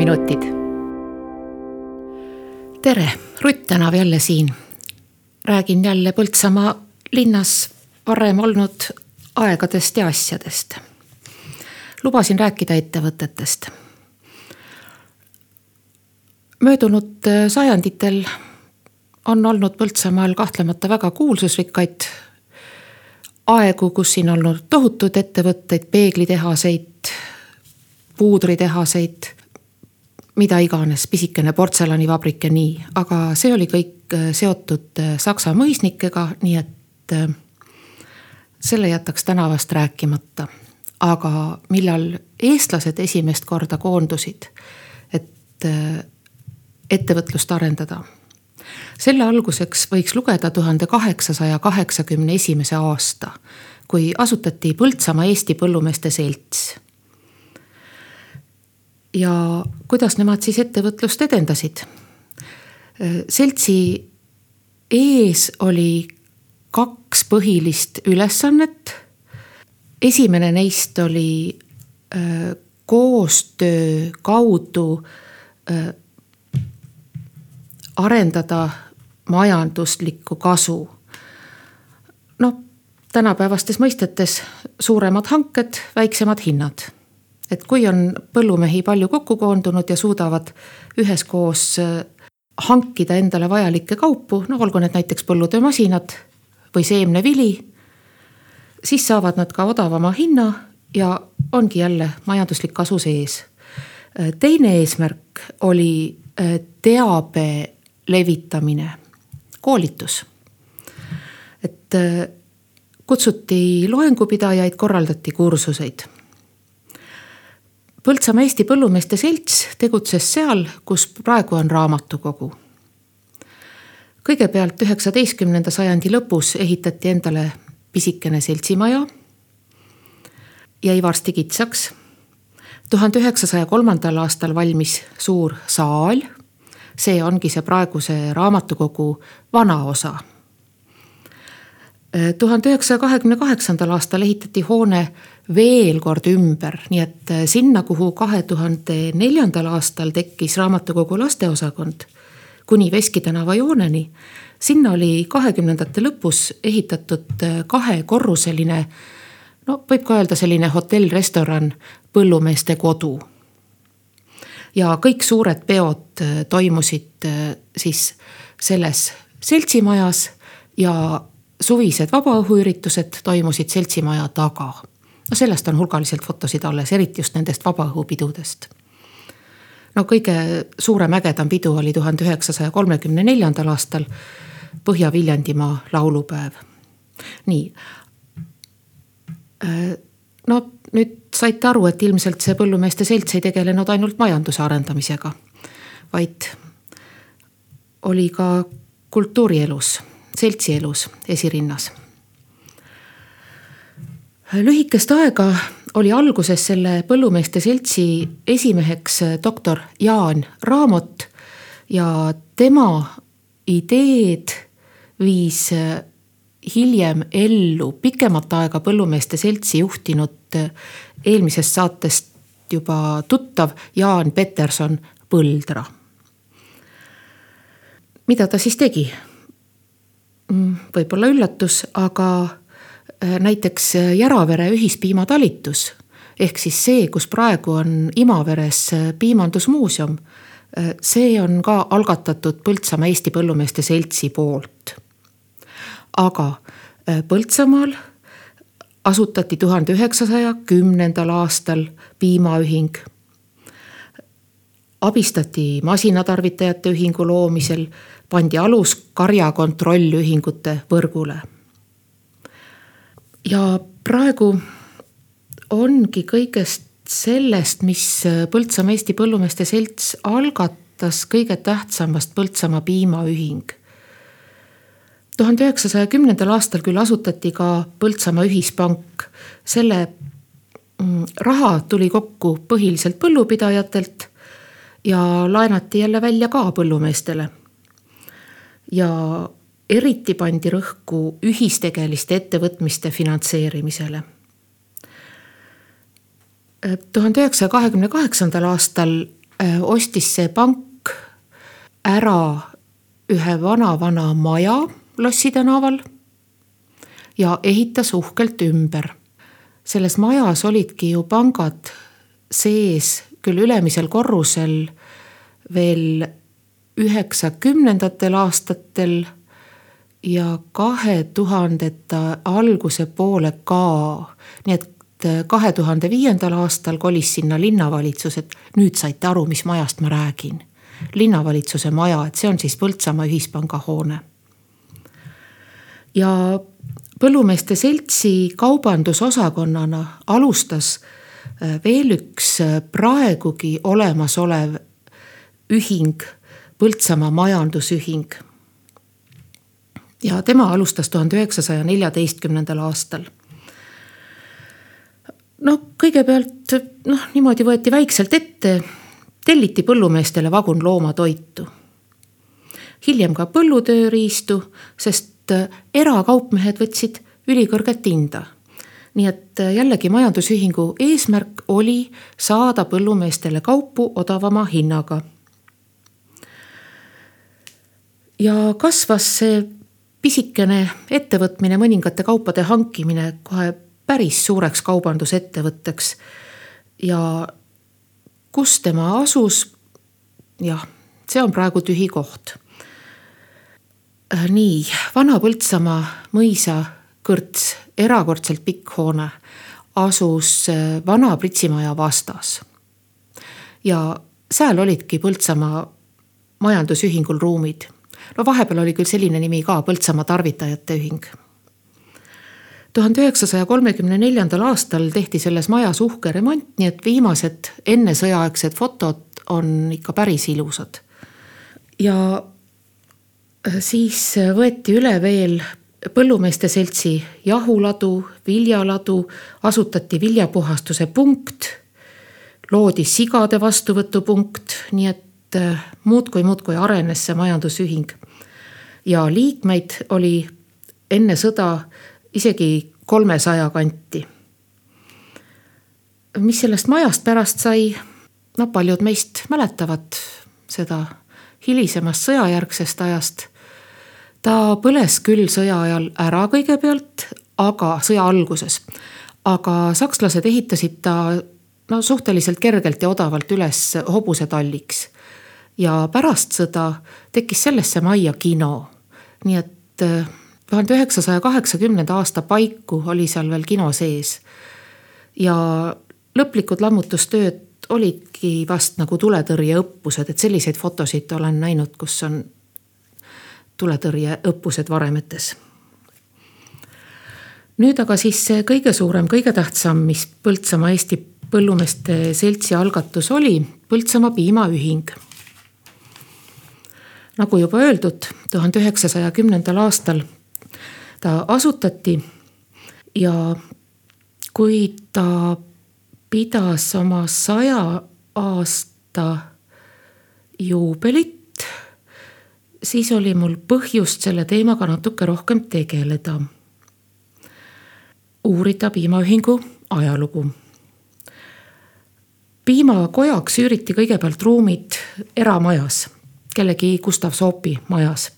hommikuminutid. tere, Rutt Tänav jälle siin. räägin jälle Põltsamaa linnas varem olnud aegadest ja asjadest. lubasin rääkida ettevõtetest. möödunud sajanditel on olnud Põltsamaal kahtlemata väga kuulsusrikkaid aegu, kus siin olnud tohutud ettevõtteid, peeglitehaseid, puudritehaseid, mida iganes, pisikene portselanivabrik ja nii, aga see oli kõik äh, seotud äh, Saksa mõisnikega, nii et äh, selle jätaks tänavast rääkimata. aga millal eestlased esimest korda koondusid, et ettevõtlust arendada selle alguseks võiks lugeda tuhande kaheksasaja kaheksakümne esimese aasta, kui asutati Põltsamaa Eesti Põllumeeste Selts. Ja kuidas nemad siis ettevõtlust edendasid? seltsi ees oli kaks põhilist ülesannet. esimene neist oli äh, koostöö kaudu äh, arendada majanduslikku kasu. noh, tänapäevastes mõistetes suuremad hanked, väiksemad hinnad. Et kui on põllumehi palju kokku koondunud ja suudavad üheskoos äh, hankida endale vajalikke kaupu, no olgu need näiteks põllutöömasinad või seemnevili, siis saavad nad ka odavama hinna ja ongi jälle majanduslik kasu sees. Äh, teine eesmärk oli äh, teabe levitamine, koolitus. et kutsuti loengupidajaid, korraldati kursuseid. Põltsamaa Eesti Põllumeeste Selts tegutses seal, kus praegu on raamatukogu. kõigepealt üheksateistkümnenda sajandi lõpus ehitati endale pisikene seltsimaja. jäi varsti kitsaks. tuhande üheksasaja kolmandal aastal valmis suur saal see ongi see praeguse raamatukogu vana osa. tuhande üheksasaja kahekümne kaheksandal aastal ehitati hoone veel kord ümber, nii et sinna, kuhu kahe tuhande neljandal aastal tekkis raamatukogu lasteosakond kuni Veski tänava jooneni. sinna oli kahekümnendate lõpus ehitatud kahekorruseline, no võib ka öelda selline hotell-restoran, põllumeeste kodu ja kõik suured peod äh, toimusid äh, siis selles seltsimajas ja suvised vabaõhuüritused toimusid seltsimaja taga. No sellest on hulgaliselt fotosid alles, eriti just nendest vabaõhupidudest. no kõige suurem ägedam pidu oli tuhande üheksasaja kolmekümne neljandal aastal Põhja-Viljandimaa laulupäev. nii. Äh, no nüüd saite aru, et ilmselt see põllumeeste selts ei tegelenud ainult majanduse arendamisega, vaid oli ka kultuurielus, seltsielus esirinnas. Lühikest aega oli alguses selle põllumeeste seltsi esimeheks doktor Jaan Raamot ja tema ideed viis hiljem ellu pikemat aega põllumeeste seltsi juhtinud eelmisest saatest juba tuttav Jaan Peterson Põldra. mida ta siis tegi? Mm, võib-olla üllatus, aga näiteks Järavere ühispiimatalitus ehk siis see, kus praegu on Imaveres äh, piimandusmuuseum. see on ka algatatud Põltsamaa Eesti Põllumeeste Seltsi poolt aga äh, Põltsamaal asutati tuhande üheksasaja kümnendal aastal piimaühing. abistati masinatarvitajate ühingu loomisel, pandi alus karjakontrollühingute võrgule. Ja praegu ongi kõigest sellest, mis Põltsamaa Eesti Põllumeeste Selts algatas, kõige tähtsamast Põltsamaa piimaühing tuhande üheksasaja kümnendal aastal küll asutati ka Põltsamaa ühispank. selle mm, raha tuli kokku põhiliselt põllupidajatelt ja laenati jälle välja ka põllumeestele. ja eriti pandi rõhku ühistegeliste ettevõtmiste finantseerimisele. tuhande üheksasaja kahekümne kaheksandal aastal ostis see pank ära ühe vana-vana maja Lossi tänaval ja ehitas uhkelt ümber. selles majas olidki ju pangad sees, küll ülemisel korrusel veel üheksakümnendatel aastatel ja kahe tuhandete alguse poole ka. nii et kahe tuhande viiendal aastal kolis sinna linnavalitsus, et nüüd saite aru, mis majast ma räägin. linnavalitsuse maja, et see on siis Põltsamaa ühispanga hoone. ja põllumeeste seltsi kaubandusosakonnana alustas äh, veel üks äh, praegugi olemasolev ühing, Põltsamaa Majandusühing ja tema alustas tuhande üheksasaja neljateistkümnendal aastal. no kõigepealt noh, niimoodi võeti väikselt ette, telliti põllumeestele vagun loomatoitu. hiljem ka põllutööriistu, sest erakaupmehed võtsid ülikõrget hinda nii et jällegi majandusühingu eesmärk oli saada põllumeestele kaupu odavama hinnaga. ja kasvas see pisikene ettevõtmine, mõningate kaupade hankimine kohe päris suureks kaubandusettevõtteks. ja kus tema asus? jah, see on praegu tühi koht. Nii, Vana-Põltsamaa mõisa kõrts, erakordselt pikk hoone, asus äh, vana Pritsimaja vastas. ja seal olidki Põltsamaa majandusühingul ruumid no vahepeal oli küll selline nimi ka, Põltsamaa Tarvitajate Ühing. tuhande üheksasaja kolmekümne neljandal aastal tehti selles majas uhke remont, nii et viimased ennesõjaaegsed fotod on ikka päris ilusad. ja siis võeti üle veel põllumeeste seltsi jahuladu, viljaladu, asutati viljapuhastuse punkt, loodi sigade vastuvõtupunkt, nii et muudkui, muudkui arenes see majandusühing ja liikmeid oli enne sõda isegi kolmesaja kanti. mis sellest majast pärast sai? no paljud meist mäletavad seda hilisemast sõjajärgsest ajast. ta põles küll sõja ajal ära kõigepealt, aga sõja alguses. aga sakslased ehitasid ta no suhteliselt kergelt ja odavalt üles hobusetalliks ja pärast sõda tekkis sellesse majja kino. nii et äh, tuhande üheksasaja kaheksakümnenda aasta paiku oli seal veel kino sees. ja lõplikud lammutustööd olidki vast nagu tuletõrjeõppused, et selliseid fotosid olen näinud, kus on tuletõrjeõppused varemetes. nüüd aga siis see kõige suurem, kõige tähtsam, mis Põltsamaa Eesti Põllumeeste Seltsi algatus oli, Põltsamaa Piimaühing nagu juba öeldud, tuhande üheksasaja kümnendal aastal ta asutati ja kui ta pidas oma saja aasta juubelit, siis oli mul põhjust selle teemaga natuke rohkem tegeleda. uurida piimaühingu ajalugu. piimakojaks üüriti kõigepealt ruumid eramajas kellegi Gustav Soopi majas.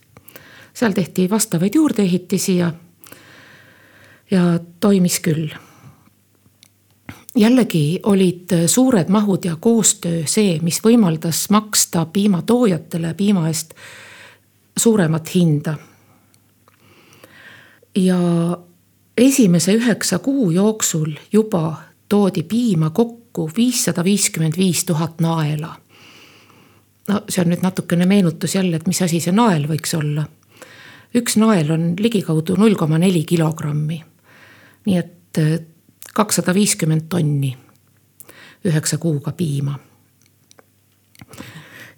seal tehti vastavaid juurdeehitisi ja, ja toimis küll. jällegi olid suured mahud ja koostöö see, mis võimaldas maksta piimatoojatele piima eest suuremat hinda. ja esimese üheksa kuu jooksul juba toodi piima kokku viissada viiskümmend viis tuhat naela no see on nüüd natukene meenutus jälle, et mis asi see nael võiks olla. üks nael on ligikaudu null koma neli kilogrammi. nii et äh, kakssada viiskümmend tonni üheksa kuuga piima.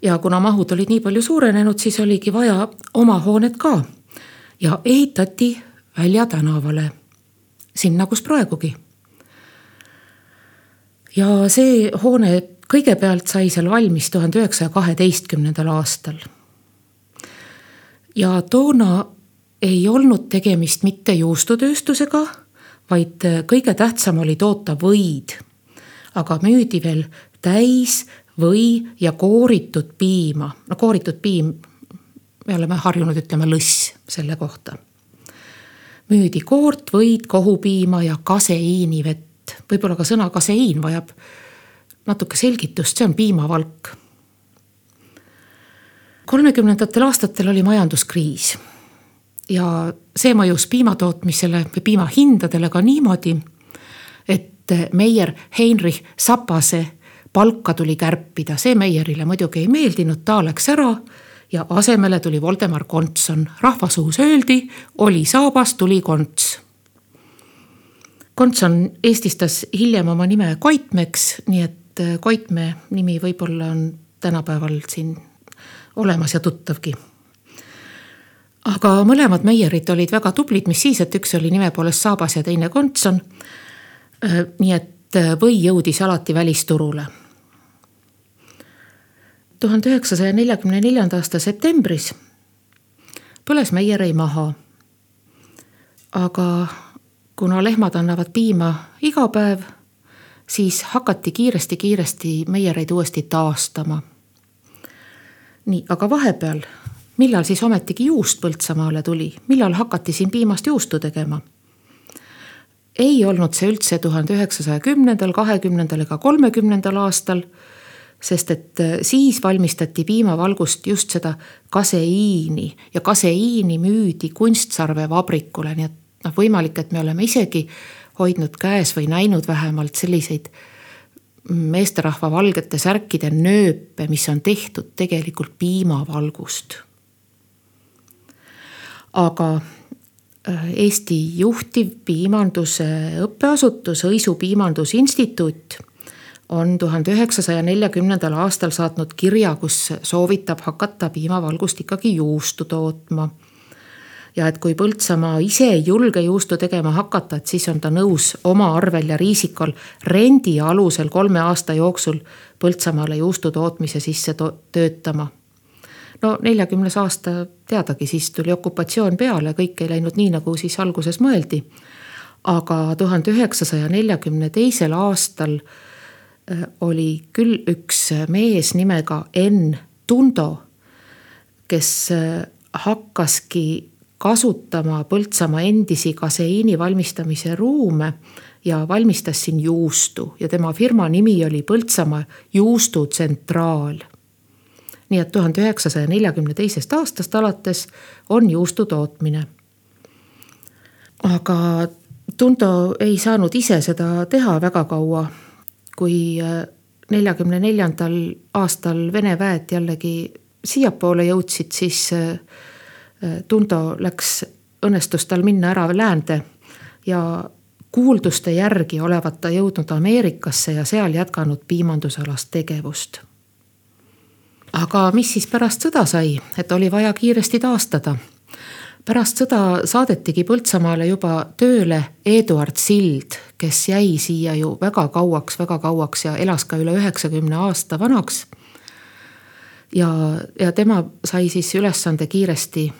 ja kuna mahud olid nii palju suurenenud, siis oligi vaja oma hoonet ka ja ehitati Välja tänavale, sinna, kus praegugi. ja see hoone kõigepealt sai seal valmis tuhande üheksasaja kaheteistkümnendal aastal. ja toona ei olnud tegemist mitte juustutööstusega, vaid kõige tähtsam oli toota võid. aga müüdi veel täis või ja kooritud piima, no kooritud piim, me oleme harjunud ütlema lõss selle kohta. müüdi koort, võid, kohupiima ja kaseiinivett, võib-olla ka sõna kaseiin vajab natuke selgitust, see on piimavalk. kolmekümnendatel aastatel oli majanduskriis ja see mõjus piimatootmisele või piimahindadele ka niimoodi, et Meier Heinrich Sapase palka tuli kärpida, see Meierile muidugi ei meeldinud, ta läks ära ja asemele tuli Voldemar Kontson. rahvasuus öeldi, oli saabas, tuli konts. Kontson eestistas hiljem oma nime Koitmeks, nii et äh, Koitmäe nimi võib-olla on tänapäeval siin olemas ja tuttavgi. aga mõlemad Meierid olid väga tublid, mis siis, et üks oli nime poolest Saabas ja teine Kontson. Äh, nii et äh, või jõudis alati välisturule tuhande üheksasaja neljakümne neljanda aasta septembris põles Meierei maha. aga kuna lehmad annavad piima iga päev, siis hakati kiiresti-kiiresti Meiereid uuesti taastama. nii, aga vahepeal, millal siis ometigi juust Põltsamaale tuli, millal hakati siin piimast juustu tegema? ei olnud see üldse tuhande üheksasaja kümnendal, kahekümnendal ega kolmekümnendal aastal sest et äh, siis valmistati piimavalgust just seda kaseiini ja kaseiini müüdi Kunstsarve vabrikule, nii et noh, võimalik, et me oleme isegi hoidnud käes või näinud vähemalt selliseid meesterahva valgete särkide nööpe, mis on tehtud tegelikult piimavalgust. aga äh, Eesti juhtiv piimanduse õppeasutus, Õisu Piimandusinstituut on tuhande üheksasaja neljakümnendal aastal saatnud kirja, kus soovitab hakata piimavalgust ikkagi juustu tootma. Ja et kui Põltsamaa ise ei julge juustu tegema hakata, et siis on ta nõus oma arvel ja Riisikul rendi alusel kolme aasta jooksul Põltsamaale juustu tootmise sisse to töötama no neljakümnes aasta teadagi, siis tuli okupatsioon peale, kõik ei läinud nii, nagu siis alguses mõeldi. aga tuhande üheksasaja neljakümne teisel aastal Äh, oli küll üks mees nimega Enn Tundo, kes äh, hakkaski kasutama Põltsamaa endisi kaseiini valmistamise ruume ja valmistas siin juustu ja tema firma nimi oli Põltsamaa Juustutsentraal. nii et tuhande üheksasaja neljakümne teisest aastast alates on juustu tootmine. aga Tundo ei saanud ise seda teha väga kaua kui äh, neljakümne neljandal aastal Vene väed jällegi siiapoole jõudsid, siis äh, Tundo läks, õnnestus tal minna ära läände ja kuulduste järgi olevat ta jõudnud Ameerikasse ja seal jätkanud piimandusalast tegevust. aga mis siis pärast sõda sai, et oli vaja kiiresti taastada pärast sõda saadetigi Põltsamaale juba tööle Eduard Sild, kes jäi siia ju väga kauaks, väga kauaks ja elas ka üle üheksakümne aasta vanaks. ja, ja tema sai siis ülesande kiiresti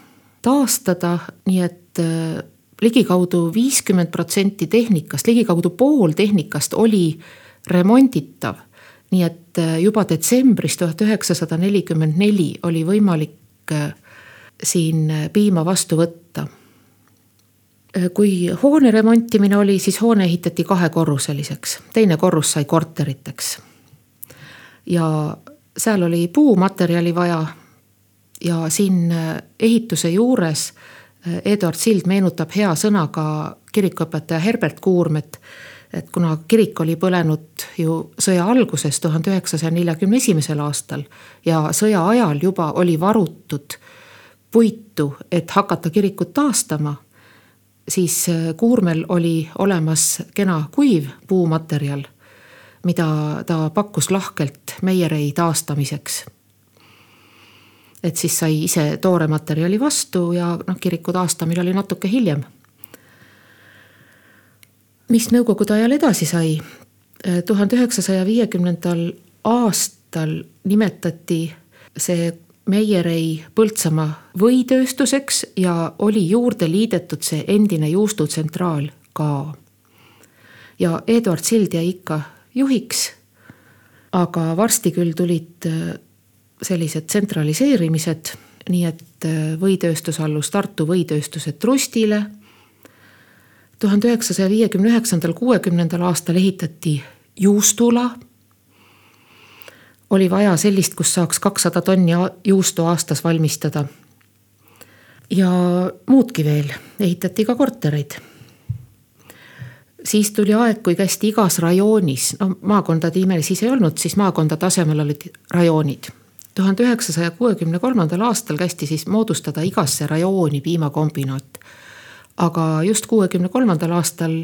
taastada, nii et äh, ligikaudu viiskümmend protsenti tehnikast, ligikaudu pool tehnikast oli remonditav. nii et äh, juba detsembris tuhat üheksasada nelikümmend neli oli võimalik äh, siin piima vastu võtta. kui hoone remontimine oli, siis hoone ehitati kahekorruseliseks, teine korrus sai korteriteks. ja seal oli puumaterjali vaja. Ja siin ehituse juures Eduard Sild meenutab hea sõnaga kirikuõpetaja Herbert Kuurmet et kuna kirik oli põlenud ju sõja alguses, tuhande üheksasaja neljakümne esimesel aastal ja sõja ajal juba oli varutud puitu, et hakata kirikut taastama, siis äh, Kuurmel oli olemas kena kuiv puumaterjal, mida ta pakkus lahkelt Meierei taastamiseks. Et siis sai ise toore materjali vastu ja noh, kiriku taastamine oli natuke hiljem. mis nõukogude ajal edasi sai? Tuhande üheksasaja viiekümnendal aastal nimetati see Meierei Põltsamaa võitööstuseks ja oli juurde liidetud see endine juustutsentraal ka. ja Eduard Sild jäi ikka juhiks. aga varsti küll tulid sellised tsentraliseerimised, nii et äh, võitööstus allus Tartu võitööstuse trustile. tuhande üheksasaja viiekümne üheksandal, kuuekümnendal aastal ehitati juustula. oli vaja sellist, kus saaks kakssada tonni juustu aastas valmistada. ja muudki veel, ehitati ka kortereid siis tuli aeg, kui kästi igas rajoonis, no maakondade imel siis ei olnud, siis maakonna tasemel olid rajoonid. Tuhande üheksasaja kuuekümne kolmandal aastal kästi siis moodustada igasse rajooni piimakombinaat. aga just kuuekümne kolmandal aastal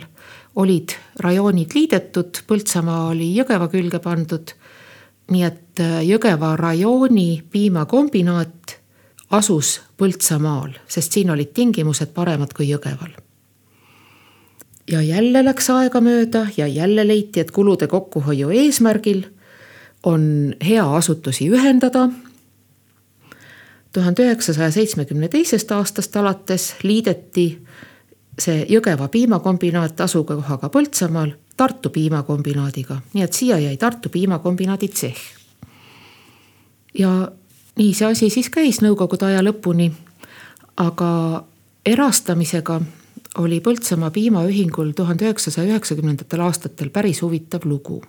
olid rajoonid liidetud, Põltsamaa oli Jõgeva külge pandud. nii et äh, Jõgeva rajooni piimakombinaat asus Põltsamaal, sest siin olid tingimused paremad kui Jõgeval ja jälle läks aega mööda ja jälle leiti, et kulude kokkuhoiu eesmärgil on hea asutusi ühendada. tuhande üheksasaja seitsmekümne teisest aastast alates liideti see Jõgeva piimakombinaat asukohaga Põltsamaal Tartu piimakombinaadiga, nii et siia jäi Tartu piimakombinaadi tsehh. ja nii see asi siis käis nõukogude aja lõpuni. aga erastamisega oli Põltsamaa piimaühingul tuhande üheksasaja üheksakümnendatel aastatel päris huvitav lugu.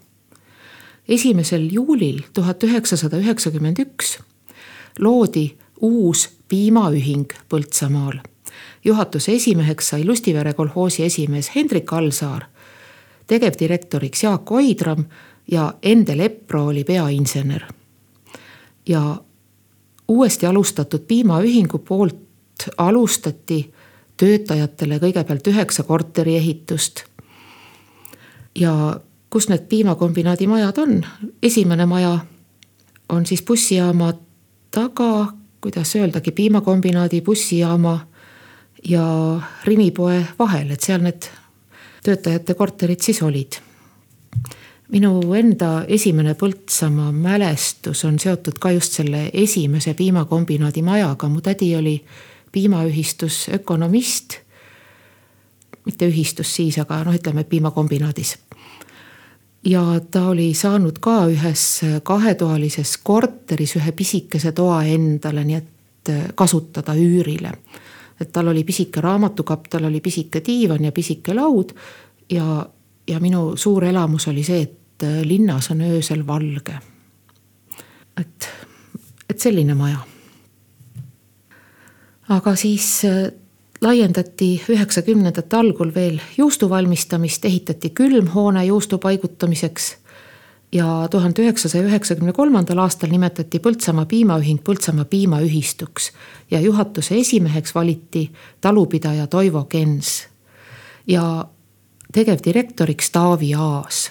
Esimesel juulil tuhat üheksasada üheksakümmend üks loodi uus piimaühing Põltsamaal. juhatuse esimeheks sai Lustivere kolhoosi esimees Hendrik Allsaar, tegevdirektoriks Jaak Oidram ja Endel Epro oli peainsener. ja uuesti alustatud piimaühingu poolt alustati töötajatele kõigepealt üheksa korteri ehitust. ja kus need piimakombinaadi majad on, esimene maja on siis bussijaama taga, kuidas öeldagi, piimakombinaadi bussijaama ja Rimi poe vahel, et seal need töötajate korterid siis olid. minu enda esimene Põltsamaa mälestus on seotud ka just selle esimese piimakombinaadi majaga, mu tädi oli piimaühistus Ökonomist. mitte ühistus siis, aga noh, ütleme piimakombinaadis. Ja ta oli saanud ka ühes kahetoalises korteris ühe pisikese toa endale, nii et äh, kasutada üürile. et tal oli pisike raamatukapp, tal oli pisike diivan ja pisike laud ja, ja minu suur elamus oli see, et äh, linnas on öösel valge. et, et selline maja aga siis äh, laiendati üheksakümnendate algul veel juustu valmistamist, ehitati külmhoone juustu paigutamiseks. ja tuhande üheksasaja üheksakümne kolmandal aastal nimetati Põltsamaa piimaühing Põltsamaa piimaühistuks ja juhatuse esimeheks valiti talupidaja Toivo Gens. ja tegevdirektoriks Taavi Aas.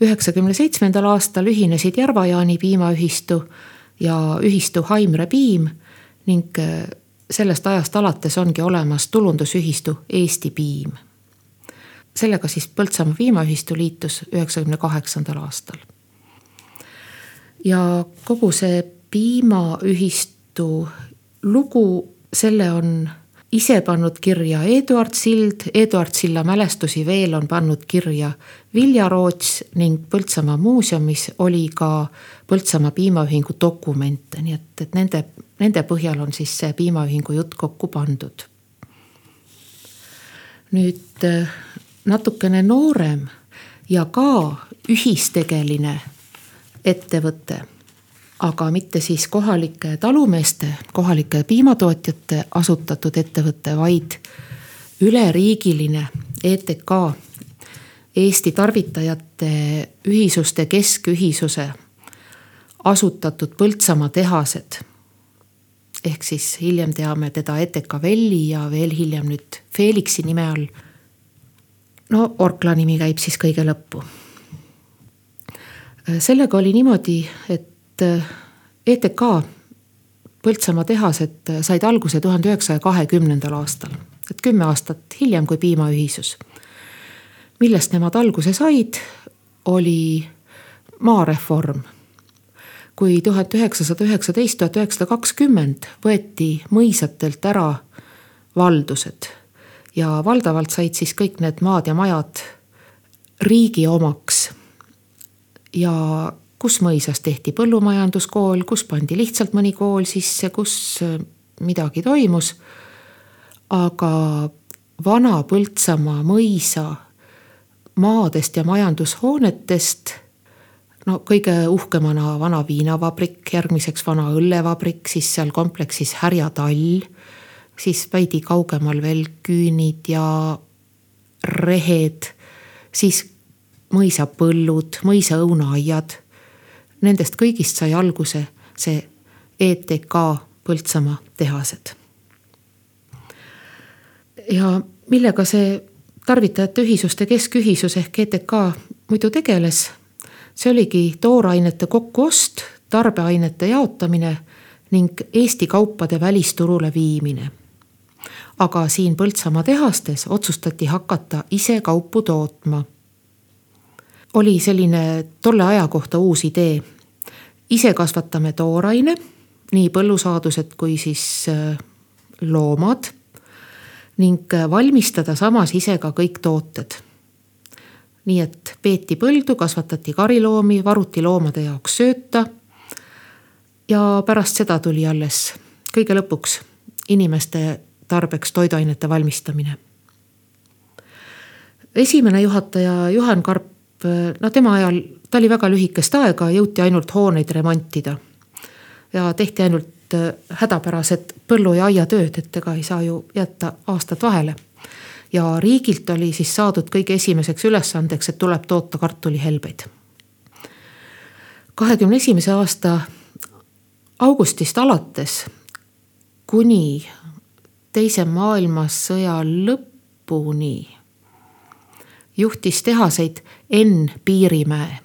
üheksakümne seitsmendal aastal ühinesid Järva-Jaani piimaühistu ja ühistu Haimre Piim ning sellest ajast alates ongi olemas tulundusühistu Eesti Piim. sellega siis Põltsamaa Piimaühistu liitus üheksakümne kaheksandal aastal. ja kogu see piimaühistu lugu, selle on ise pannud kirja Eduard Sild, Eduard Silla mälestusi veel on pannud kirja Vilja Roots ning Põltsamaa muuseumis oli ka Põltsamaa piimaühingu dokumente, nii et, et nende Nende põhjal on siis see piimaühingu jutt kokku pandud. nüüd äh, natukene noorem ja ka ühistegeline ettevõte, aga mitte siis kohalike talumeeste, kohalike piimatootjate asutatud ettevõte, vaid üleriigiline ETK, Eesti Tarvitajate Ühisuste Keskühisuse asutatud Põltsamaa tehased ehk siis hiljem teame teda Eteka Velli ja veel hiljem nüüd Felixi nime all. no Orkla nimi käib siis kõige lõppu. sellega oli niimoodi, et ETK Põltsamaa tehased said alguse tuhande üheksasaja kahekümnendal aastal, et kümme aastat hiljem kui piimaühisus. millest nemad alguse said, oli maareform kui tuhat üheksasada üheksateist, tuhat üheksasada kakskümmend võeti mõisatelt ära valdused ja valdavalt said siis kõik need maad ja majad riigi omaks. ja kus mõisas tehti põllumajanduskool, kus pandi lihtsalt mõni kool sisse, kus äh, midagi toimus. aga vana Põltsamaa mõisa maadest ja majandushoonetest. no kõige uhkemana vana viinavabrik, järgmiseks vana õllevabrik, siis seal kompleksis Härja tall. siis veidi kaugemal veel küünid ja rehed, siis mõisapõllud, mõisaõunaaiad Nendest kõigist sai alguse see ETK Põltsamaa tehased. ja millega see tarvitajate ühisuste keskühisus ehk ETK muidu tegeles, see oligi toorainete kokkuost, tarbeainete jaotamine ning Eesti kaupade välisturule viimine. aga siin Põltsamaa tehastes otsustati hakata ise kaupu tootma oli selline tolle aja kohta uus idee. ise kasvatame tooraine, nii põllusaadused kui siis äh, loomad. ning äh, valmistada samas ise ka kõik tooted. nii et peeti põldu, kasvatati kariloomi, varuti loomade jaoks sööta. ja pärast seda tuli alles kõige lõpuks inimeste tarbeks toiduainete valmistamine esimene juhataja Juhan Karp no tema ajal, ta oli väga lühikest aega, jõuti ainult hooneid remontida. ja tehti ainult äh, hädapärased põllu- ja aiatööd, et ega ei saa ju jätta aastat vahele. ja riigilt oli siis saadud kõige esimeseks ülesandeks, et tuleb toota kartulihelbeid. kahekümne esimese aasta augustist alates kuni teise maailmasõja lõpuni juhtis tehaseid Enn Piirimäe.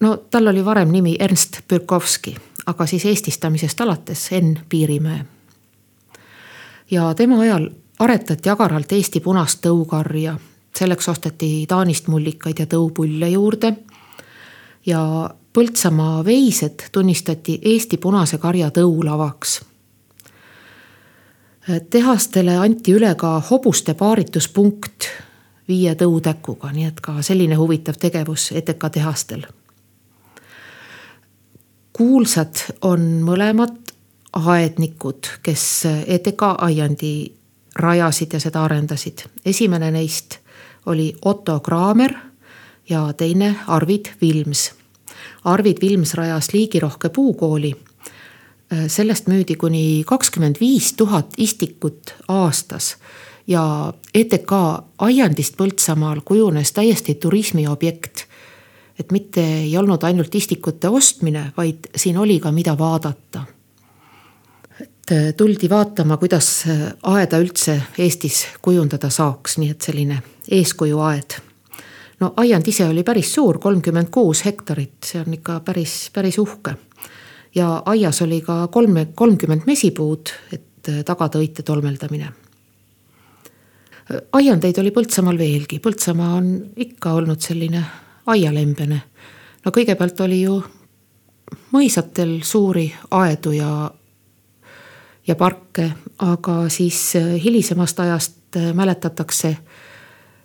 no tal oli varem nimi Ernst Pürkovski, aga siis eestistamisest alates Enn Piirimäe. ja tema ajal aretati agaralt Eesti punast tõukarja, selleks osteti Taanist mullikaid ja tõupulle juurde. ja Põltsamaa veised tunnistati Eesti punase karja tõulavaks tehastele anti üle ka hobuste paarituspunkt viie tõutäkuga, nii et ka selline huvitav tegevus ETK tehastel. kuulsad on mõlemad aednikud, kes ETK aiandi rajasid ja seda arendasid. esimene neist oli Otto Kraamer ja teine Arvid Vilms. Arvid Vilms rajas liigirohke puukooli sellest müüdi kuni kakskümmend viis tuhat istikut aastas ja ETK aiandist Põltsamaal kujunes täiesti turismiobjekt. et mitte ei olnud ainult istikute ostmine, vaid siin oli ka, mida vaadata. et äh, tuldi vaatama, kuidas äh, aeda üldse Eestis kujundada saaks, nii et selline eeskujuaed. no aiand ise oli päris suur, kolmkümmend kuus hektarit, see on ikka päris, päris uhke ja aias oli ka kolme, kolmkümmend mesipuud, et äh, tagada õite tolmeldamine. Aiandeid oli Põltsamaal veelgi, Põltsamaa on ikka olnud selline aialembene. no kõigepealt oli ju mõisatel suuri aedu ja, ja parke, aga siis hilisemast ajast mäletatakse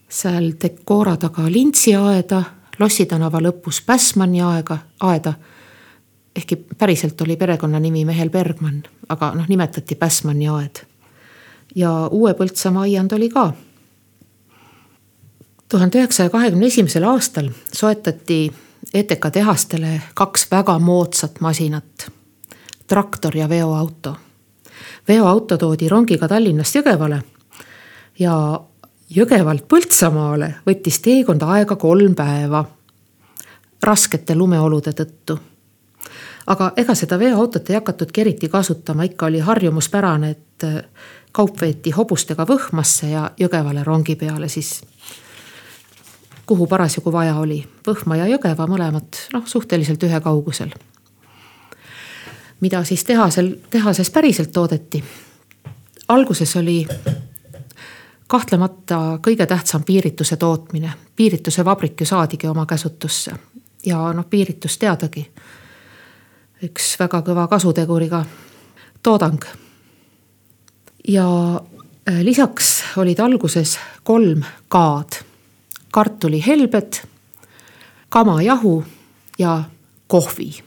seal Decora taga Lintsi aeda, Lossi tänava lõpus Päsmani aega, aeda ehkki päriselt oli perekonnanimi mehel Bergmann, aga noh, nimetati Päsmanni aed. Ja Uue Põltsamaa aiand oli ka. tuhande üheksasaja kahekümne esimesel aastal soetati ETK tehastele kaks väga moodsat masinat. traktor ja veoauto. veoauto toodi rongiga Tallinnast Jõgevale ja Jõgevalt Põltsamaale võttis teekond aega kolm päeva raskete lumeolude tõttu aga ega seda veoautot ei hakatudki eriti kasutama, ikka oli harjumuspärane, et kaup veeti hobustega Võhmasse ja Jõgevale rongi peale siis. kuhu parasjagu vaja oli, Võhma ja Jõgeva mõlemad noh, suhteliselt ühe kaugusel. mida siis tehasel, tehases päriselt toodeti? alguses oli kahtlemata kõige tähtsam piirituse tootmine, piirituse vabrik ju saadigi oma käsutusse ja noh, piiritus teadagi üks väga kõva kasuteguriga toodang. Ja äh, lisaks olid alguses kolm K-d, kartulihelbed, kamajahu ja kohvi.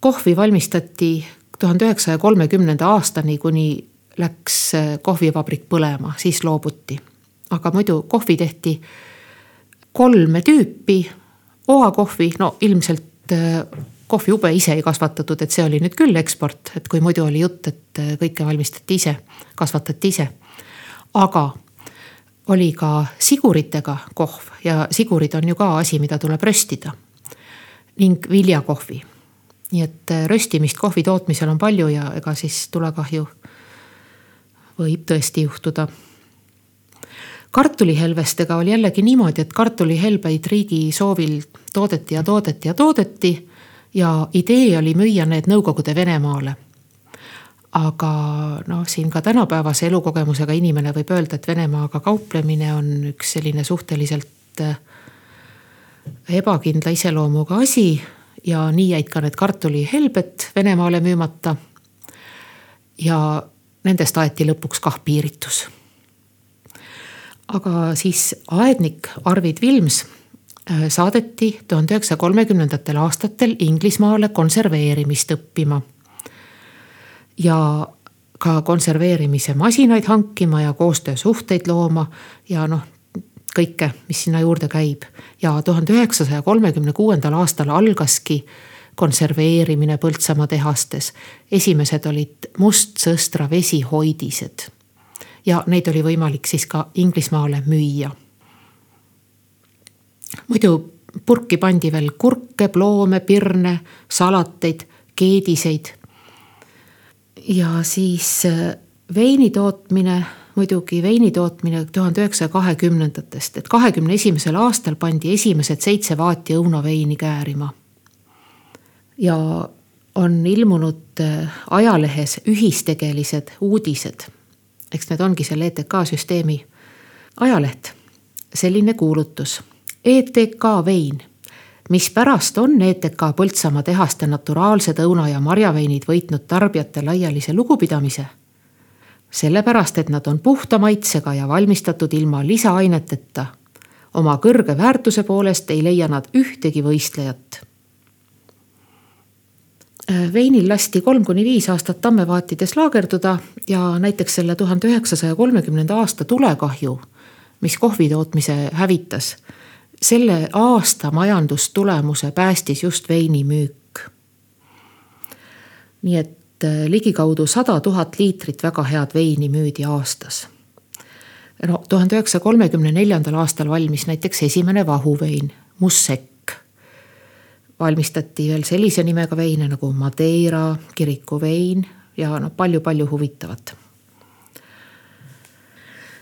kohvi valmistati tuhande üheksasaja kolmekümnenda aastani, kuni läks kohvivabrik põlema, siis loobuti. aga muidu kohvi tehti kolme tüüpi. oakohvi, no ilmselt kohviube ise ei kasvatatud, et see oli nüüd küll eksport, et kui muidu oli jutt, et äh, kõike valmistati ise, kasvatati ise. aga oli ka siguritega kohv ja sigurid on ju ka asi, mida tuleb röstida. ning viljakohvi. nii et äh, röstimist kohvi tootmisel on palju ja ega siis tulekahju võib tõesti juhtuda. kartulihelvestega oli jällegi niimoodi, et kartulihelbeid riigi soovil toodeti ja toodeti ja toodeti. Ja idee oli müüa need Nõukogude Venemaale aga noh, siin ka tänapäevase elukogemusega inimene võib öelda, et Venemaaga kauplemine on üks selline suhteliselt äh, ebakindla iseloomuga asi. ja nii jäid ka need kartulihelbed Venemaale müümata. ja nendest aeti lõpuks kah piiritus. aga siis aednik Arvid Vilms saadeti tuhande üheksasaja kolmekümnendatel aastatel Inglismaale konserveerimist õppima ja ka konserveerimise masinaid hankima ja koostöösuhteid looma ja noh, kõike, mis sinna juurde käib. ja tuhande üheksasaja kolmekümne kuuendal aastal algaski konserveerimine Põltsamaa tehastes. esimesed olid mustsõstra vesihoidised. ja neid oli võimalik siis ka Inglismaale müüa. Muidu purki pandi veel kurke, ploome, pirne, salateid, keediseid ja siis äh, veini tootmine, muidugi veini tootmine tuhande üheksasaja kahekümnendatest, et kahekümne esimesel aastal pandi esimesed seitse vaati õunaveini käärima. ja on ilmunud äh, ajalehes ühistegelised uudised. eks need ongi selle ETK süsteemi ajaleht. selline kuulutus. ETK vein mispärast on ETK Põltsamaa tehaste naturaalsed õuna ja marjaveinid võitnud tarbijate laialise lugupidamise? sellepärast, et nad on puhta maitsega ja valmistatud ilma lisaaineteta. oma kõrge väärtuse poolest ei leia nad ühtegi võistlejat. veinil lasti kolm kuni viis aastat tammevaatides laagerduda ja näiteks selle tuhande üheksasaja kolmekümnenda aasta tulekahju, mis kohvi tootmise hävitas selle aasta majandustulemuse päästis just veinimüük. nii et äh, ligikaudu sada tuhat liitrit väga head veini müüdi aastas. no tuhande üheksasaja kolmekümne neljandal aastal valmis näiteks esimene vahuvein, Mussekk. valmistati veel sellise nimega veine nagu Madeira, kirikuvein ja noh, palju-palju huvitavat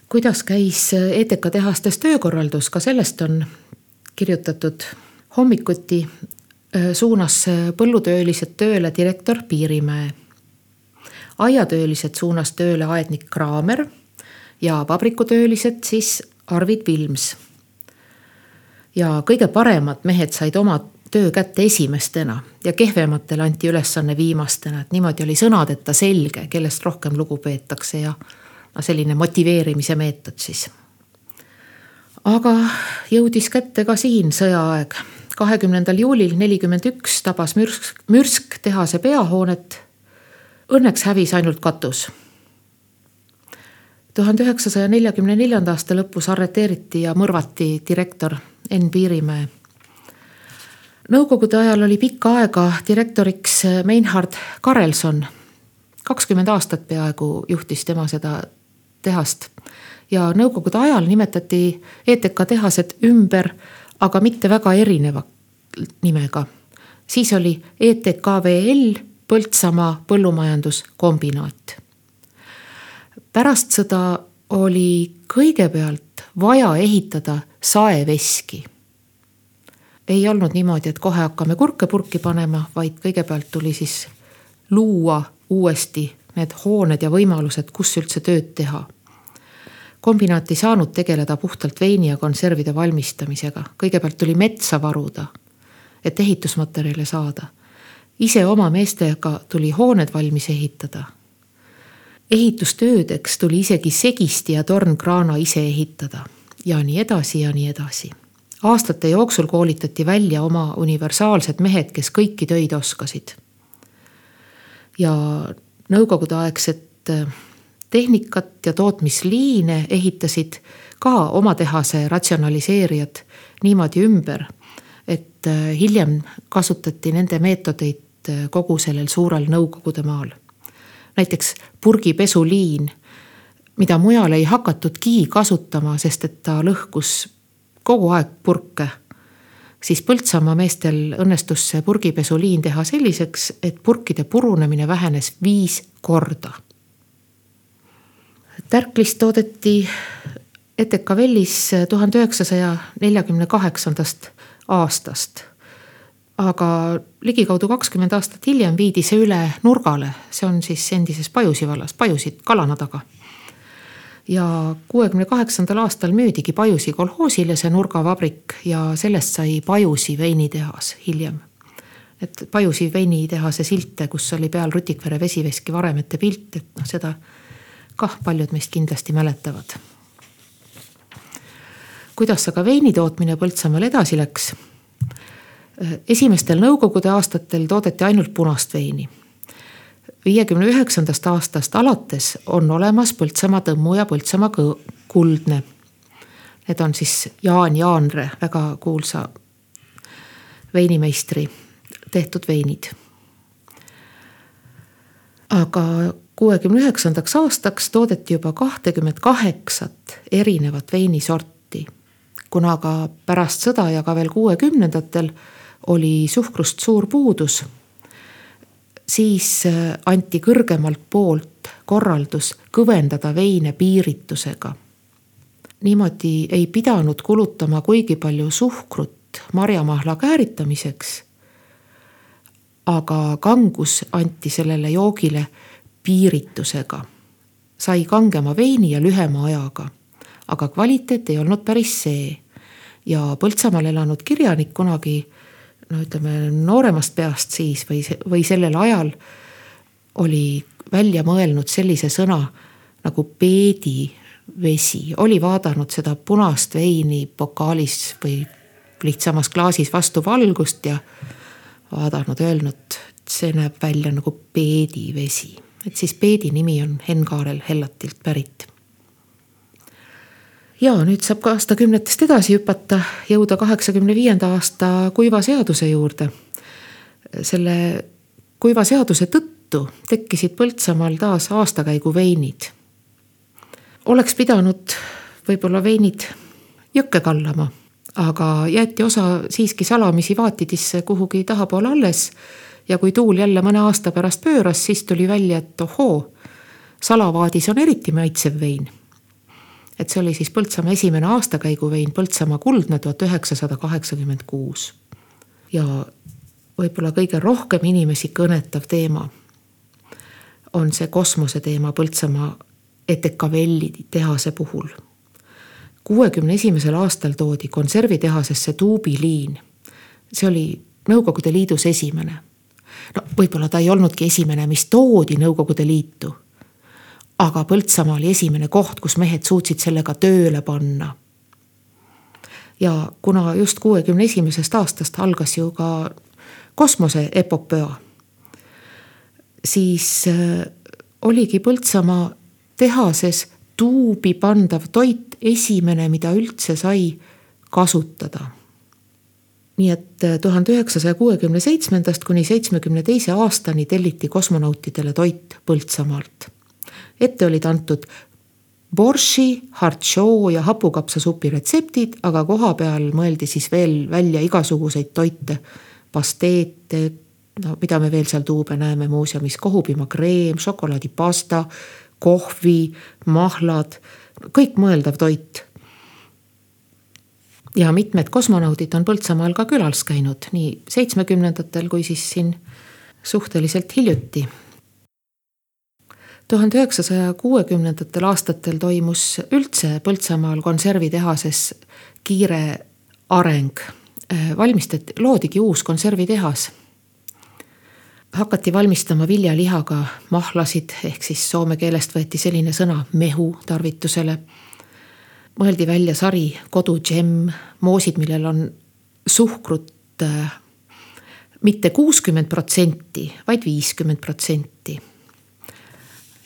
kuidas käis ETK tehastes töökorraldus, ka sellest on kirjutatud. hommikuti suunas põllutöölised tööle direktor Piirimäe. aiatöölised suunas tööle aednik Kraamer ja vabrikutöölised siis Arvid Vilms. ja kõige paremad mehed said oma töö kätte esimestena ja kehvematele anti ülesanne viimastena, et niimoodi oli sõnadeta selge, kellest rohkem lugu peetakse ja selline motiveerimise meetod siis aga jõudis kätte ka siin sõjaaeg. kahekümnendal juulil nelikümmend üks tabas mürsk, mürsk tehase peahoonet. Õnneks hävis ainult katus. tuhande üheksasaja neljakümne neljanda aasta lõpus arreteeriti ja mõrvati direktor Enn Piirimäe. Nõukogude ajal oli pikka aega direktoriks Meinhard Karelson. kakskümmend aastat peaaegu juhtis tema seda tehast ja nõukogude ajal nimetati ETK tehased ümber, aga mitte väga erineva nimega. siis oli ETKVL Põltsamaa põllumajanduskombinaat. pärast sõda oli kõigepealt vaja ehitada saeveski. ei olnud niimoodi, et kohe hakkame kurke purki panema, vaid kõigepealt tuli siis luua uuesti need hooned ja võimalused, kus üldse tööd teha kombinaat ei saanud tegeleda puhtalt veini ja konservide valmistamisega, kõigepealt tuli metsa varuda, et ehitusmaterjale saada. ise oma meestega tuli hooned valmis ehitada. ehitustöödeks tuli isegi segisti ja tornkraana ise ehitada ja nii edasi ja nii edasi. aastate jooksul koolitati välja oma universaalsed mehed, kes kõiki töid oskasid. ja nõukogudeaegset äh, tehnikat ja tootmisliine ehitasid ka oma tehase ratsionaliseerijad niimoodi ümber, et äh, hiljem kasutati nende meetodeid äh, kogu sellel suurel Nõukogude maal. näiteks purgipesuliin, mida mujal ei hakatudki kasutama, sest et ta lõhkus kogu aeg purke. Siis Põltsamaa meestel õnnestus see purgipesuliin teha selliseks, et purkide purunemine vähenes viis korda. tärklist toodeti Etekavellis tuhande üheksasaja neljakümne kaheksandast aastast. aga ligikaudu kakskümmend aastat hiljem viidi see üle Nurgale, see on siis endises Pajusi vallas, Pajusi Kalana taga. Ja kuuekümne kaheksandal aastal müüdigi Pajusi kolhoosile see nurgavabrik ja sellest sai Pajusi veinitehas hiljem. et Pajusi veinitehase silte, kus oli peal Rutikvere vesiveski varemete pilt, et noh, seda kah paljud meist kindlasti mäletavad kuidas aga veini tootmine Põltsamaal edasi läks? esimestel nõukogude aastatel toodeti ainult punast veini. Viiekümne üheksandast aastast alates on olemas Põltsamaa tõmmu ja Põltsamaa kuldne. Need on siis Jaan Jaanre, väga kuulsa veinimeistri tehtud veinid. aga kuuekümne üheksandaks aastaks toodeti juba kahtekümmet kaheksat erinevat veinisorti kuna aga pärast sõda ja ka veel kuuekümnendatel oli suhkrust suur puudus, siis äh, anti kõrgemalt poolt korraldus kõvendada veine piiritusega. niimoodi ei pidanud kulutama kuigi palju suhkrut marjamahla kääritamiseks. aga kangus anti sellele joogile piiritusega. sai kangema veini ja lühema ajaga aga kvaliteet ei olnud päris see. ja Põltsamaal elanud kirjanik kunagi no ütleme nooremast peast siis või, või sellel ajal oli välja mõelnud sellise sõna nagu peedivesi, oli vaadanud seda punast veini pokaalis või lihtsamas klaasis vastu valgust ja vaadanud, öelnud, see näeb välja nagu peedivesi. et siis peedi nimi on Henn Kaarel Hellatilt pärit ja nüüd saab ka aastakümnetest edasi hüpata, jõuda kaheksakümne viienda aasta kuiva seaduse juurde. selle kuiva seaduse tõttu tekkisid Põltsamaal taas aastakäigu veinid. oleks pidanud võib-olla veinid jõkke kallama, aga jäeti osa siiski salamisi vaatidisse kuhugi tahapoole alles. ja kui tuul jälle mõne aasta pärast pööras, siis tuli välja, et ohoo, salavaadis on eriti maitsev vein et see oli siis Põltsamaa esimene aastakäiguvein Põltsamaa kuldne tuhat üheksasada kaheksakümmend kuus. ja võib-olla kõige rohkem inimesi kõnetav teema on see kosmose teema Põltsamaa Etekavelli tehase puhul. kuuekümne esimesel aastal toodi konservitehasesse tuubiliin. see oli Nõukogude Liidus esimene. no võib-olla ta ei olnudki esimene, mis toodi Nõukogude Liitu aga Põltsamaa oli esimene koht, kus mehed suutsid sellega tööle panna. ja kuna just kuuekümne esimesest aastast algas ju ka kosmoseepopöa, siis äh, oligi Põltsamaa tehases tuubi pandav toit esimene, mida üldse sai kasutada. nii et äh, tuhande üheksasaja kuuekümne seitsmendast kuni seitsmekümne teise aastani telliti kosmonautidele toit Põltsamaalt ette olid antud borši, hartšoo ja hapukapsasupi retseptid, aga kohapeal mõeldi siis veel välja igasuguseid toite, pasteete, no mida me veel seal tuube näeme muuseumis, kohupiimakreem, šokolaadipasta, kohvi, mahlad, kõik mõeldav toit. ja mitmed kosmonaudid on Põltsamaal ka külas käinud nii seitsmekümnendatel kui siis siin suhteliselt hiljuti tuhande üheksasaja kuuekümnendatel aastatel toimus üldse Põltsamaal konservitehases kiire areng. valmistati, loodigi uus konservitehas. hakati valmistama viljalihaga mahlasid, ehk siis soome keelest võeti selline sõna mehu tarvitusele. mõeldi välja sari Kodu džemm, moosid, millel on suhkrut mitte kuuskümmend protsenti, vaid viiskümmend protsenti.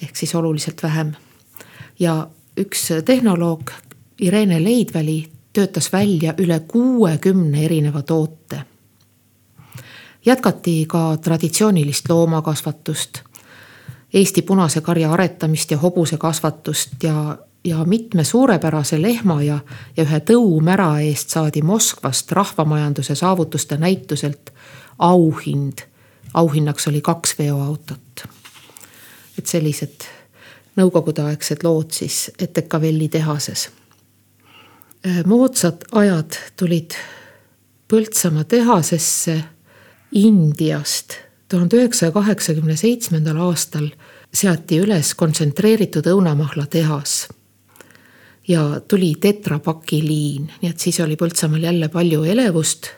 Ehk siis oluliselt vähem. ja üks tehnoloog, Irene Leidväli, töötas välja üle kuuekümne erineva toote. jätkati ka traditsioonilist loomakasvatust, Eesti punase karja aretamist ja hobuse kasvatust ja ja mitme suurepärase lehma ja, ja ühe tõumära eest saadi Moskvast rahvamajanduse saavutuste näituselt auhind. auhinnaks oli kaks veoautot. Et sellised nõukogudeaegsed lood siis Etekavelli tehases. Moodsad ajad tulid Põltsamaa tehasesse Indiast. tuhande üheksasaja kaheksakümne seitsmendal aastal seati üles kontsentreeritud õunamahla tehas ja tuli tetrapakiliin, nii et siis oli Põltsamaal jälle palju elevust,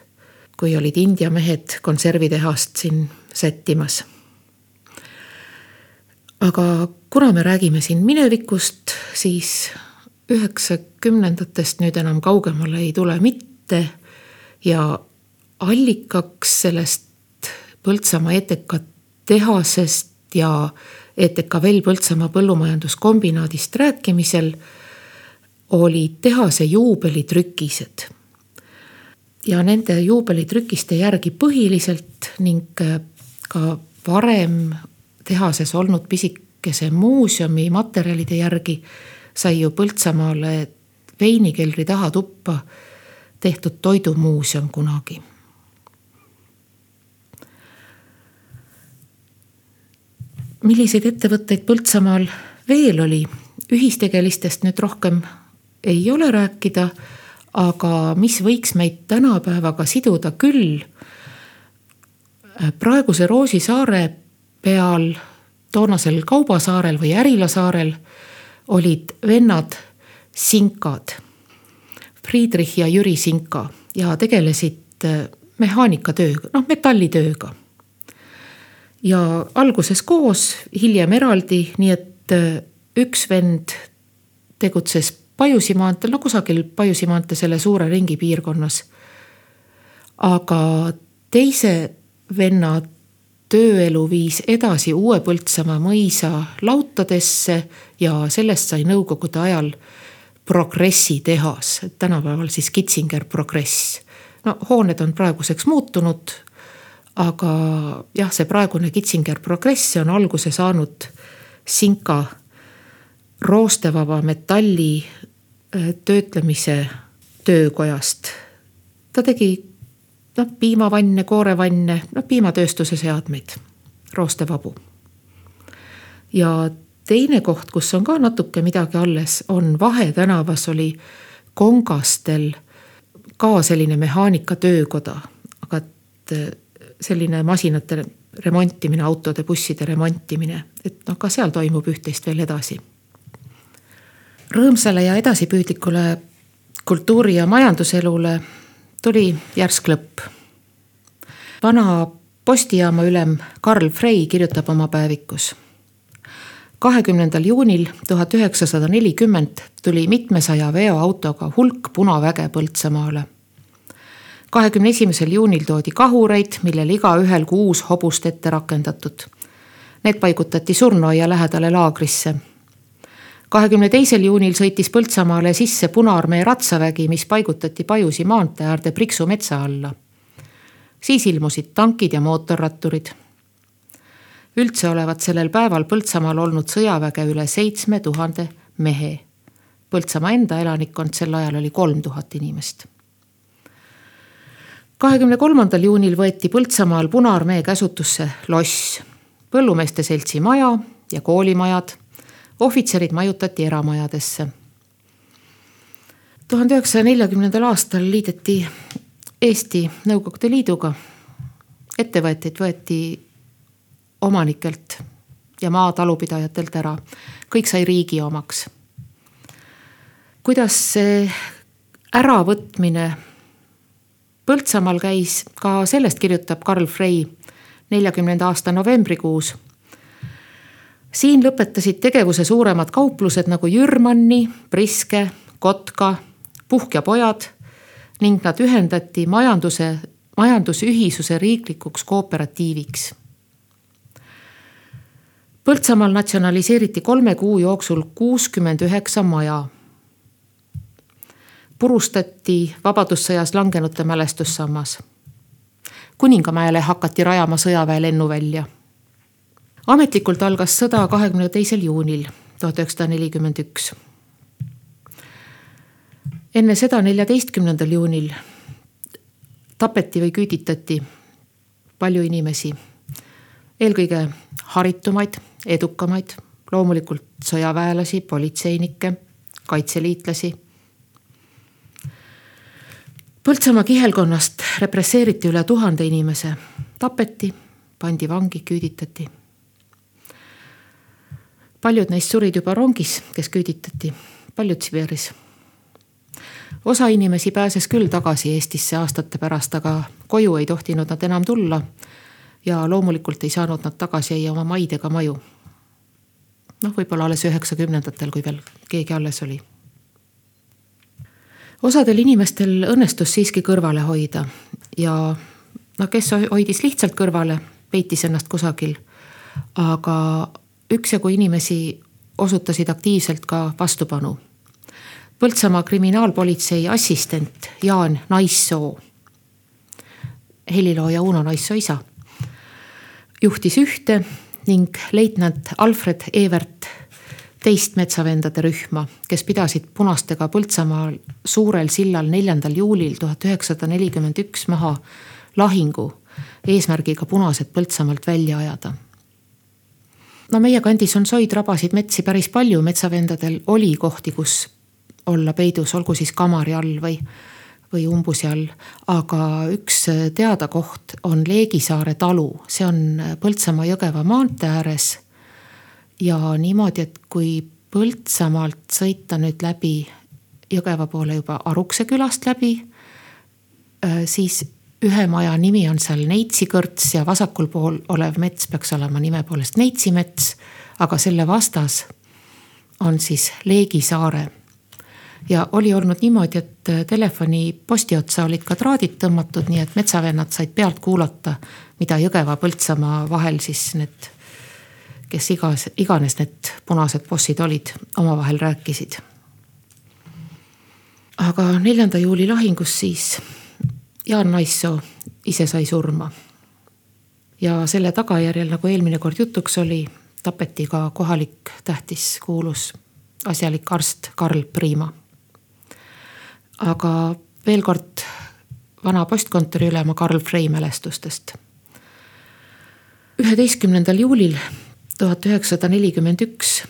kui olid India mehed konservitehast siin sättimas. Aga kuna me räägime siin minevikust, siis üheksakümnendatest nüüd enam kaugemale ei tule mitte ja allikaks sellest Põltsamaa ETK tehasest ja ETKVL Põltsamaa põllumajanduskombinaadist rääkimisel olid tehase juubelitrükised. ja nende juubelitrükiste järgi põhiliselt ning ka varem tehases olnud pisikese muuseumi materjalide järgi sai ju Põltsamaale veinikeldri taha tuppa tehtud toidumuuseum kunagi. milliseid ettevõtteid Põltsamaal veel oli, ühistegelistest nüüd rohkem ei ole rääkida, aga mis võiks meid tänapäevaga siduda küll. praeguse Roosi saare peal, toonasel Kaubasaarel või Ärila saarel olid vennad Sinkad. Friedrich ja Jüri Sinka ja tegelesid äh, mehaanikatööga, noh metallitööga. ja alguses koos, hiljem eraldi, nii et äh, üks vend tegutses Pajusi maanteel, no kusagil Pajusi maantee selle suure ringi piirkonnas. aga teise venna tööelu viis edasi Uue Põltsamaa mõisa lautadesse ja sellest sai nõukogude ajal progressi tehas, tänapäeval siis Kitzinger Progress. no hooned on praeguseks muutunud, aga jah, see praegune Kitzinger Progress on alguse saanud Sinka roostevaba metalli äh, töötlemise töökojast. ta tegi noh, piimavanne, koorevanne, noh piimatööstuse seadmeid, roostevabu. ja teine koht, kus on ka natuke midagi alles, on Vahe tänavas oli Kongastel ka selline mehaanikatöökoda, aga et äh, selline masinate remontimine, autode, busside remontimine, et noh, ka seal toimub üht-teist veel edasi rõõmsale ja edasipüüdlikule kultuuri- ja majanduselule tuli järsk lõpp. vana postijaama ülem Karl Frey kirjutab oma päevikus. kahekümnendal juunil tuhat üheksasada nelikümmend tuli mitmesaja veoautoga hulk punaväge Põltsamaale. kahekümne esimesel juunil toodi kahureid, millel igaühel kuus hobust ette rakendatud. Need paigutati surnuaia lähedale laagrisse kahekümne teisel juunil sõitis Põltsamaale sisse Punaarmee ratsavägi, mis paigutati Pajusi maantee äärde Priksu metsa alla. siis ilmusid tankid ja mootorratturid. üldse olevat sellel päeval Põltsamaal olnud sõjaväge üle seitsme tuhande mehe. Põltsamaa enda elanikkond sel ajal oli kolm tuhat inimest kahekümne kolmandal juunil võeti Põltsamaal Punaarmee käsutusse loss, põllumeeste seltsi maja ja koolimajad ohvitserid majutati eramajadesse. tuhande üheksasaja neljakümnendal aastal liideti Eesti Nõukogude Liiduga. ettevõtteid võeti omanikelt ja maatalupidajatelt ära, kõik sai riigi omaks. kuidas see äravõtmine Põltsamaal käis, ka sellest kirjutab Karl Frey neljakümnenda aasta novembrikuus siin lõpetasid tegevuse suuremad kauplused nagu Jürmanni, Priske, Kotka, Puhk ja pojad ning nad ühendati majanduse, majandusühisuse riiklikuks kooperatiiviks. Põltsamaal natsionaliseeriti kolme kuu jooksul kuuskümmend üheksa maja. purustati Vabadussõjas langenute mälestussammas. kuningamäele hakati rajama sõjaväe lennuvälja. Ametlikult algas sõda kahekümne teisel juunil tuhat üheksasada nelikümmend üks enne seda, neljateistkümnendal juunil tapeti või küüditati palju inimesi. eelkõige haritumaid, edukamaid, loomulikult sõjaväelasi, politseinikke, kaitseliitlasi. Põltsamaa kihelkonnast represseeriti üle tuhande inimese, tapeti, pandi vangi, küüditati. Paljud neist surid juba rongis, kes küüditati, paljud Siberis osa inimesi pääses küll tagasi Eestisse aastate pärast, aga koju ei tohtinud nad enam tulla. ja loomulikult ei saanud nad tagasi ei oma maid ega maju. noh, võib-olla alles üheksakümnendatel, kui veel keegi alles oli. osadel inimestel õnnestus siiski kõrvale hoida ja no kes hoidis lihtsalt kõrvale, peitis ennast kusagil. aga üksjagu inimesi osutasid aktiivselt ka vastupanu Põltsamaa kriminaalpolitsei assistent Jaan Naissoo, helilooja Uno Naissoo isa, juhtis ühte ning leitnant Alfred Evert teist metsavendade rühma, kes pidasid punastega Põltsamaal suurel sillal neljandal juulil tuhat üheksasada nelikümmend üks maha lahingu eesmärgiga punased Põltsamaalt välja ajada. No meie kandis on soid, rabasid, metsi päris palju, metsavendadel oli kohti, kus olla peidus, olgu siis kamari all või, või umbusi all. aga üks teada koht on Leegisaare talu, see on Põltsamaa-Jõgeva maantee ääres. ja niimoodi, et kui Põltsamaalt sõita nüüd läbi Jõgeva poole juba Arukse külast läbi, äh, siis ühe maja nimi on seal Neitsikõrts ja vasakul pool olev mets peaks olema nime poolest Neitsimets. aga selle vastas on siis Leegisaare ja oli olnud niimoodi, et telefoni posti otsa olid ka traadid tõmmatud, nii et metsavennad said pealt kuulata, mida Jõgeva-Põltsamaa vahel siis need, kes igas, iganes need punased bossid olid, omavahel rääkisid. aga neljanda juuli lahingus siis Jaan Naissoo ise sai surma. ja selle tagajärjel, nagu eelmine kord jutuks oli, tapeti ka kohalik tähtis kuulus asjalik arst Karl Priima aga veel kord vana postkontori ülema Karl Frey mälestustest. üheteistkümnendal juulil tuhat üheksasada nelikümmend üks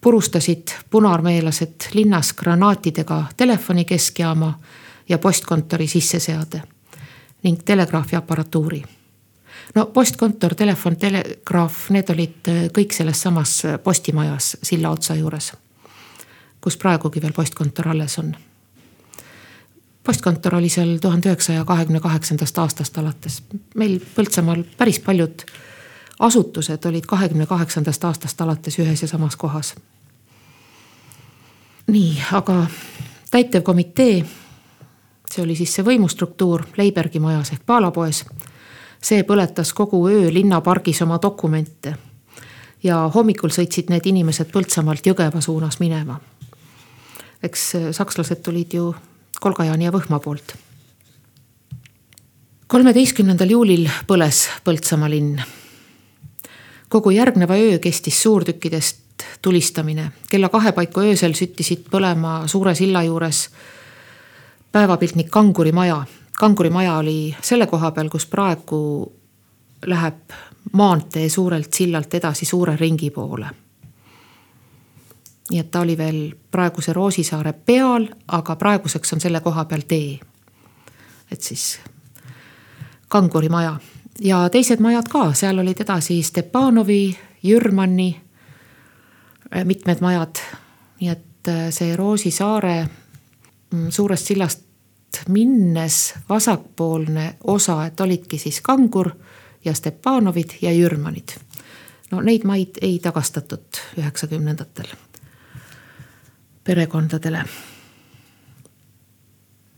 purustasid punaarmeelased linnas granaatidega telefoni keskjaama ja postkontori sisseseade ning telegraafi aparatuuri. no postkontor, telefon, telegraaf, need olid kõik selles samas postimajas silla otsa juures, kus praegugi veel postkontor alles on postkontor oli seal tuhande üheksasaja kahekümne kaheksandast aastast alates. meil Põltsamaal päris paljud asutused olid kahekümne kaheksandast aastast alates ühes ja samas kohas. nii, aga täitevkomitee, see oli siis see võimustruktuur Leibergi majas ehk Paalapoes. see põletas kogu öö linnapargis oma dokumente. ja hommikul sõitsid need inimesed Põltsamaalt Jõgeva suunas minema. eks sakslased tulid ju Kolgajaani ja Võhma poolt. kolmeteistkümnendal juulil põles Põltsamaa linn. kogu järgneva öö kestis suurtükkidest tulistamine, kella kahe paiku öösel süttisid põlema suure silla juures päevapiltnik Kanguri maja. kanguri maja oli selle koha peal, kus praegu läheb maantee suurelt sillalt edasi suure ringi poole nii et ta oli veel praeguse Roosisaare peal, aga praeguseks on selle koha peal tee. et siis Kanguri maja ja teised majad ka, seal olid edasi Stepanovi, Jürmanni, mitmed majad. nii et äh, see Roosisaare suurest sillast minnes vasakpoolne osa, et olidki siis Kangur ja Stepanovid ja Jürmanid. no neid maid ei tagastatud üheksakümnendatel perekondadele.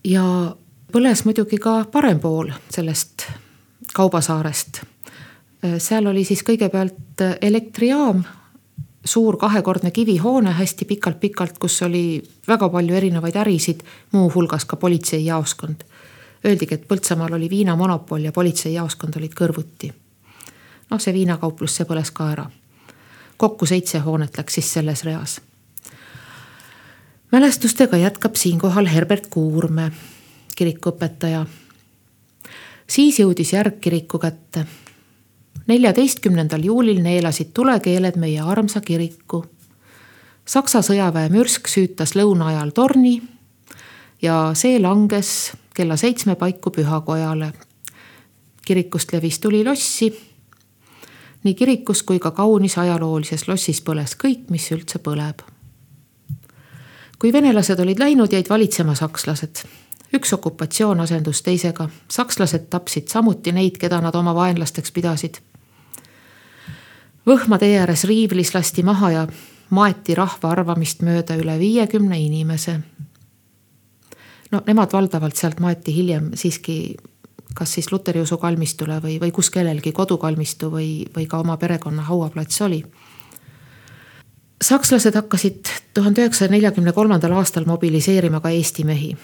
ja põles muidugi ka parem pool sellest Kaubasaarest. seal oli siis kõigepealt elektrijaam, suur kahekordne kivihoone hästi pikalt-pikalt, kus oli väga palju erinevaid ärisid, muuhulgas ka politseijaoskond. Öeldigi, et Põltsamaal oli viinamonopol ja politseijaoskond olid kõrvuti. noh, see viinakauplus, see põles ka ära. kokku seitse hoonet läks siis selles reas mälestustega jätkab siinkohal Herbert Kuurme, kirikuõpetaja. siis jõudis järg kiriku kätte. Neljateistkümnendal juulil neelasid tulekeeled meie armsa kiriku. Saksa sõjaväe mürsk süütas lõuna ajal torni ja see langes kella seitsme paiku pühakojale. kirikust levis tuli lossi. nii kirikus kui ka kaunis ajaloolises lossis põles kõik, mis üldse põleb kui venelased olid läinud, jäid valitsema sakslased. üks okupatsioon asendus teisega, sakslased tapsid samuti neid, keda nad oma vaenlasteks pidasid. Võhma tee ääres riivlis lasti maha ja maeti rahva arvamist mööda üle viiekümne inimese. no nemad valdavalt sealt maeti hiljem siiski kas siis luteri usu kalmistule või, või kus kellelgi kodukalmistu või, või ka oma perekonna hauaplats oli sakslased hakkasid tuhande üheksasaja neljakümne kolmandal aastal mobiliseerima ka Eesti mehi.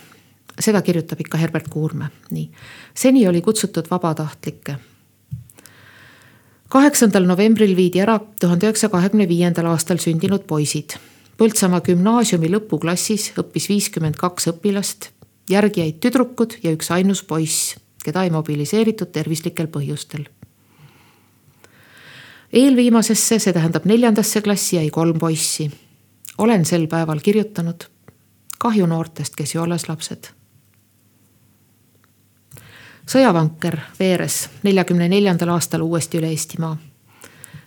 seda kirjutab ikka Herbert Kuurme, nii. seni oli kutsutud vabatahtlikke. Kaheksandal novembril viidi ära tuhande üheksasaja kahekümne viiendal aastal sündinud poisid. Põltsamaa gümnaasiumi lõpuklassis õppis viiskümmend kaks õpilast, järgi jäid tüdrukud ja üks ainus poiss, keda ei mobiliseeritud tervislikel põhjustel eelviimasesse, see tähendab neljandasse klassi jäi kolm poissi. olen sel päeval kirjutanud. kahju noortest, kes ju alles lapsed. Sõjavanker veeres neljakümne neljandal aastal uuesti üle Eestimaa.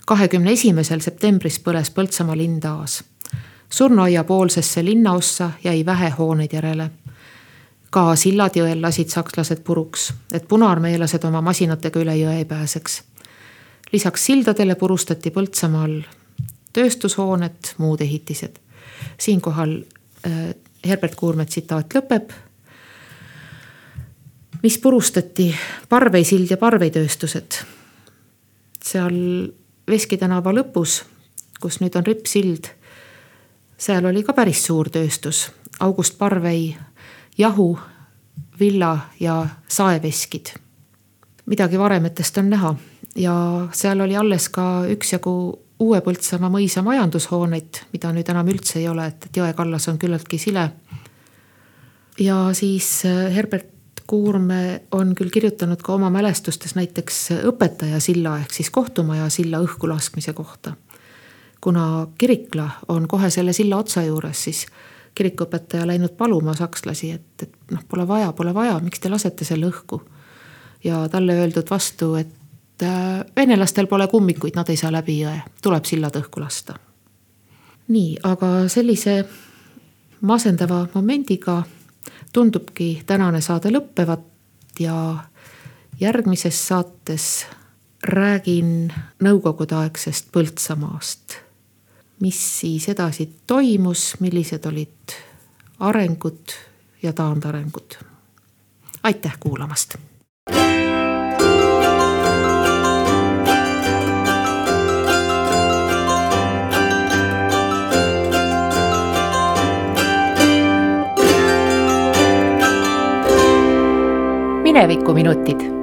kahekümne esimesel septembris põles Põltsamaa linn taas. surnuaia poolsesse linnaossa jäi vähe hooneid järele ka sillad jõel lasid sakslased puruks, et punaarmeelased oma masinatega üle jõe ei pääseks lisaks sildadele purustati Põltsamaal tööstushooned, muud ehitised. siinkohal äh, Herbert Kuurme tsitaat lõpeb. Mis purustati, Parvei sild ja Parvei tööstused. seal Veski tänava lõpus, kus nüüd on rippsild, seal oli ka päris suur tööstus, August Parvei jahu, villa ja saeveskid. midagi varemetest on näha ja seal oli alles ka üksjagu Uue Põltsamaa mõisa majandushooneid, mida nüüd enam üldse ei ole, et, jõe kallas on küllaltki sile. ja siis Herbert Kuurme on küll kirjutanud ka oma mälestustes näiteks õpetaja silla ehk siis kohtumaja silla õhku laskmise kohta. kuna kirikla on kohe selle silla otsa juures, siis kirikuõpetaja läinud paluma sakslasi, et, et noh, pole vaja, pole vaja, miks te lasete selle õhku. ja talle öeldud vastu, et Äh, venelastel pole kummikuid, nad ei saa läbi jõe, tuleb sillad õhku lasta. nii, aga sellise masendava momendiga tundubki tänane saade lõppevat ja järgmises saates räägin nõukogudeaegsest Põltsamaast. mis siis edasi toimus, millised olid arengud ja taandarengud. aitäh kuulamast minevikuminutid